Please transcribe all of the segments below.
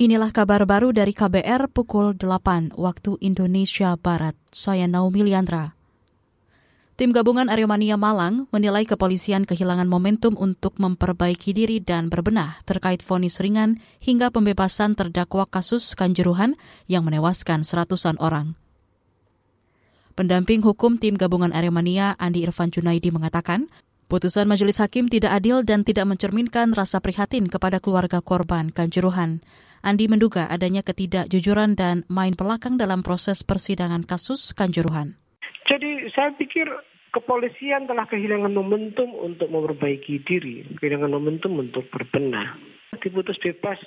Inilah kabar baru dari KBR pukul 8 waktu Indonesia Barat. Saya Naomi Liandra. Tim gabungan Aremania Malang menilai kepolisian kehilangan momentum untuk memperbaiki diri dan berbenah terkait vonis ringan hingga pembebasan terdakwa kasus kanjuruhan yang menewaskan seratusan orang. Pendamping hukum tim gabungan Aremania Andi Irfan Junaidi mengatakan, putusan majelis hakim tidak adil dan tidak mencerminkan rasa prihatin kepada keluarga korban kanjuruhan. Andi menduga adanya ketidakjujuran dan main pelakang dalam proses persidangan kasus Kanjuruhan. Jadi saya pikir kepolisian telah kehilangan momentum untuk memperbaiki diri, kehilangan momentum untuk berbenah. Diputus bebas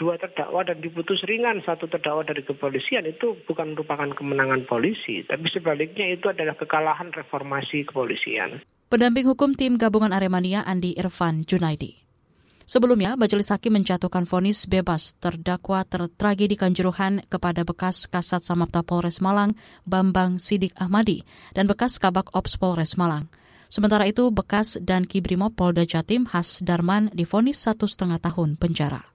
dua terdakwa dan diputus ringan satu terdakwa dari kepolisian itu bukan merupakan kemenangan polisi, tapi sebaliknya itu adalah kekalahan reformasi kepolisian. Pendamping hukum tim gabungan Aremania Andi Irfan Junaidi. Sebelumnya, Majelis Hakim menjatuhkan vonis bebas terdakwa tertragedi Kanjuruhan kepada bekas Kasat Samapta Polres Malang, Bambang Sidik Ahmadi, dan bekas Kabak Ops Polres Malang. Sementara itu, bekas dan Kibrimo Polda Jatim Has Darman difonis satu setengah tahun penjara.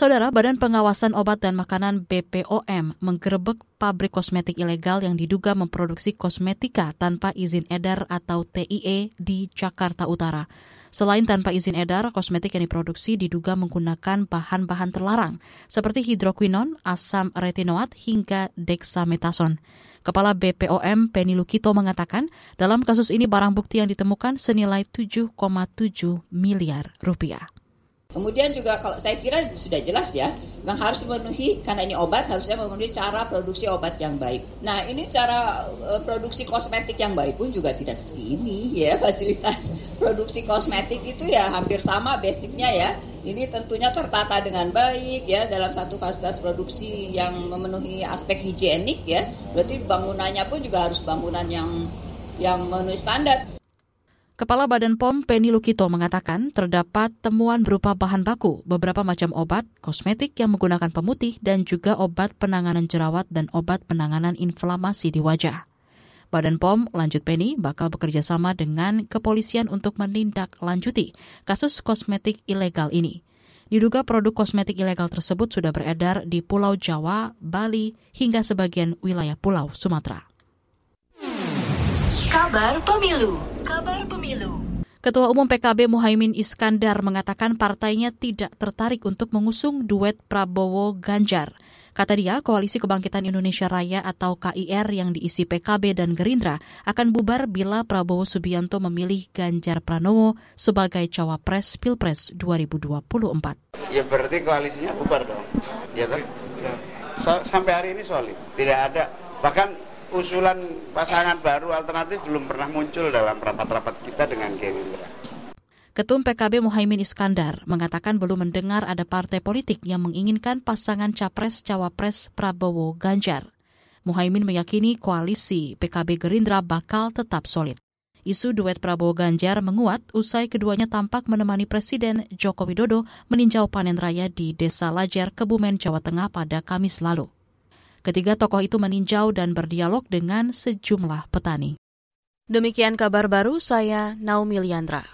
Saudara, Badan Pengawasan Obat dan Makanan BPOM menggerebek pabrik kosmetik ilegal yang diduga memproduksi kosmetika tanpa izin edar atau TIE di Jakarta Utara. Selain tanpa izin edar, kosmetik yang diproduksi diduga menggunakan bahan-bahan terlarang seperti hidroquinon, asam retinoat, hingga dexamethasone. Kepala BPOM Penny Lukito mengatakan, dalam kasus ini barang bukti yang ditemukan senilai 7,7 miliar rupiah. Kemudian juga kalau saya kira sudah jelas ya, memang harus memenuhi karena ini obat harusnya memenuhi cara produksi obat yang baik. Nah ini cara uh, produksi kosmetik yang baik pun juga tidak seperti ini ya fasilitas produksi kosmetik itu ya hampir sama basicnya ya. Ini tentunya tertata dengan baik ya dalam satu fasilitas produksi yang memenuhi aspek higienik ya. Berarti bangunannya pun juga harus bangunan yang yang memenuhi standar. Kepala Badan POM Penny Lukito mengatakan terdapat temuan berupa bahan baku, beberapa macam obat, kosmetik yang menggunakan pemutih, dan juga obat penanganan jerawat dan obat penanganan inflamasi di wajah. Badan POM, lanjut Penny, bakal bekerja sama dengan kepolisian untuk menindaklanjuti kasus kosmetik ilegal ini. Diduga produk kosmetik ilegal tersebut sudah beredar di Pulau Jawa, Bali, hingga sebagian wilayah Pulau Sumatera. Kabar Pemilu Kabar Pemilu. Ketua Umum PKB Muhaimin Iskandar mengatakan partainya tidak tertarik untuk mengusung duet Prabowo Ganjar. Kata dia, Koalisi Kebangkitan Indonesia Raya atau KIR yang diisi PKB dan Gerindra akan bubar bila Prabowo Subianto memilih Ganjar Pranowo sebagai cawapres Pilpres 2024. Ya berarti koalisinya bubar dong. Ya, Sampai hari ini solid. Tidak ada. Bahkan usulan pasangan baru alternatif belum pernah muncul dalam rapat-rapat kita dengan Gerindra. Ketum PKB Muhaimin Iskandar mengatakan belum mendengar ada partai politik yang menginginkan pasangan capres-cawapres Prabowo Ganjar. Muhaimin meyakini koalisi PKB Gerindra bakal tetap solid. Isu duet Prabowo Ganjar menguat usai keduanya tampak menemani Presiden Joko Widodo meninjau panen raya di Desa Lajar, Kebumen, Jawa Tengah pada Kamis lalu. Ketiga tokoh itu meninjau dan berdialog dengan sejumlah petani. Demikian kabar baru saya Naomi Liandra.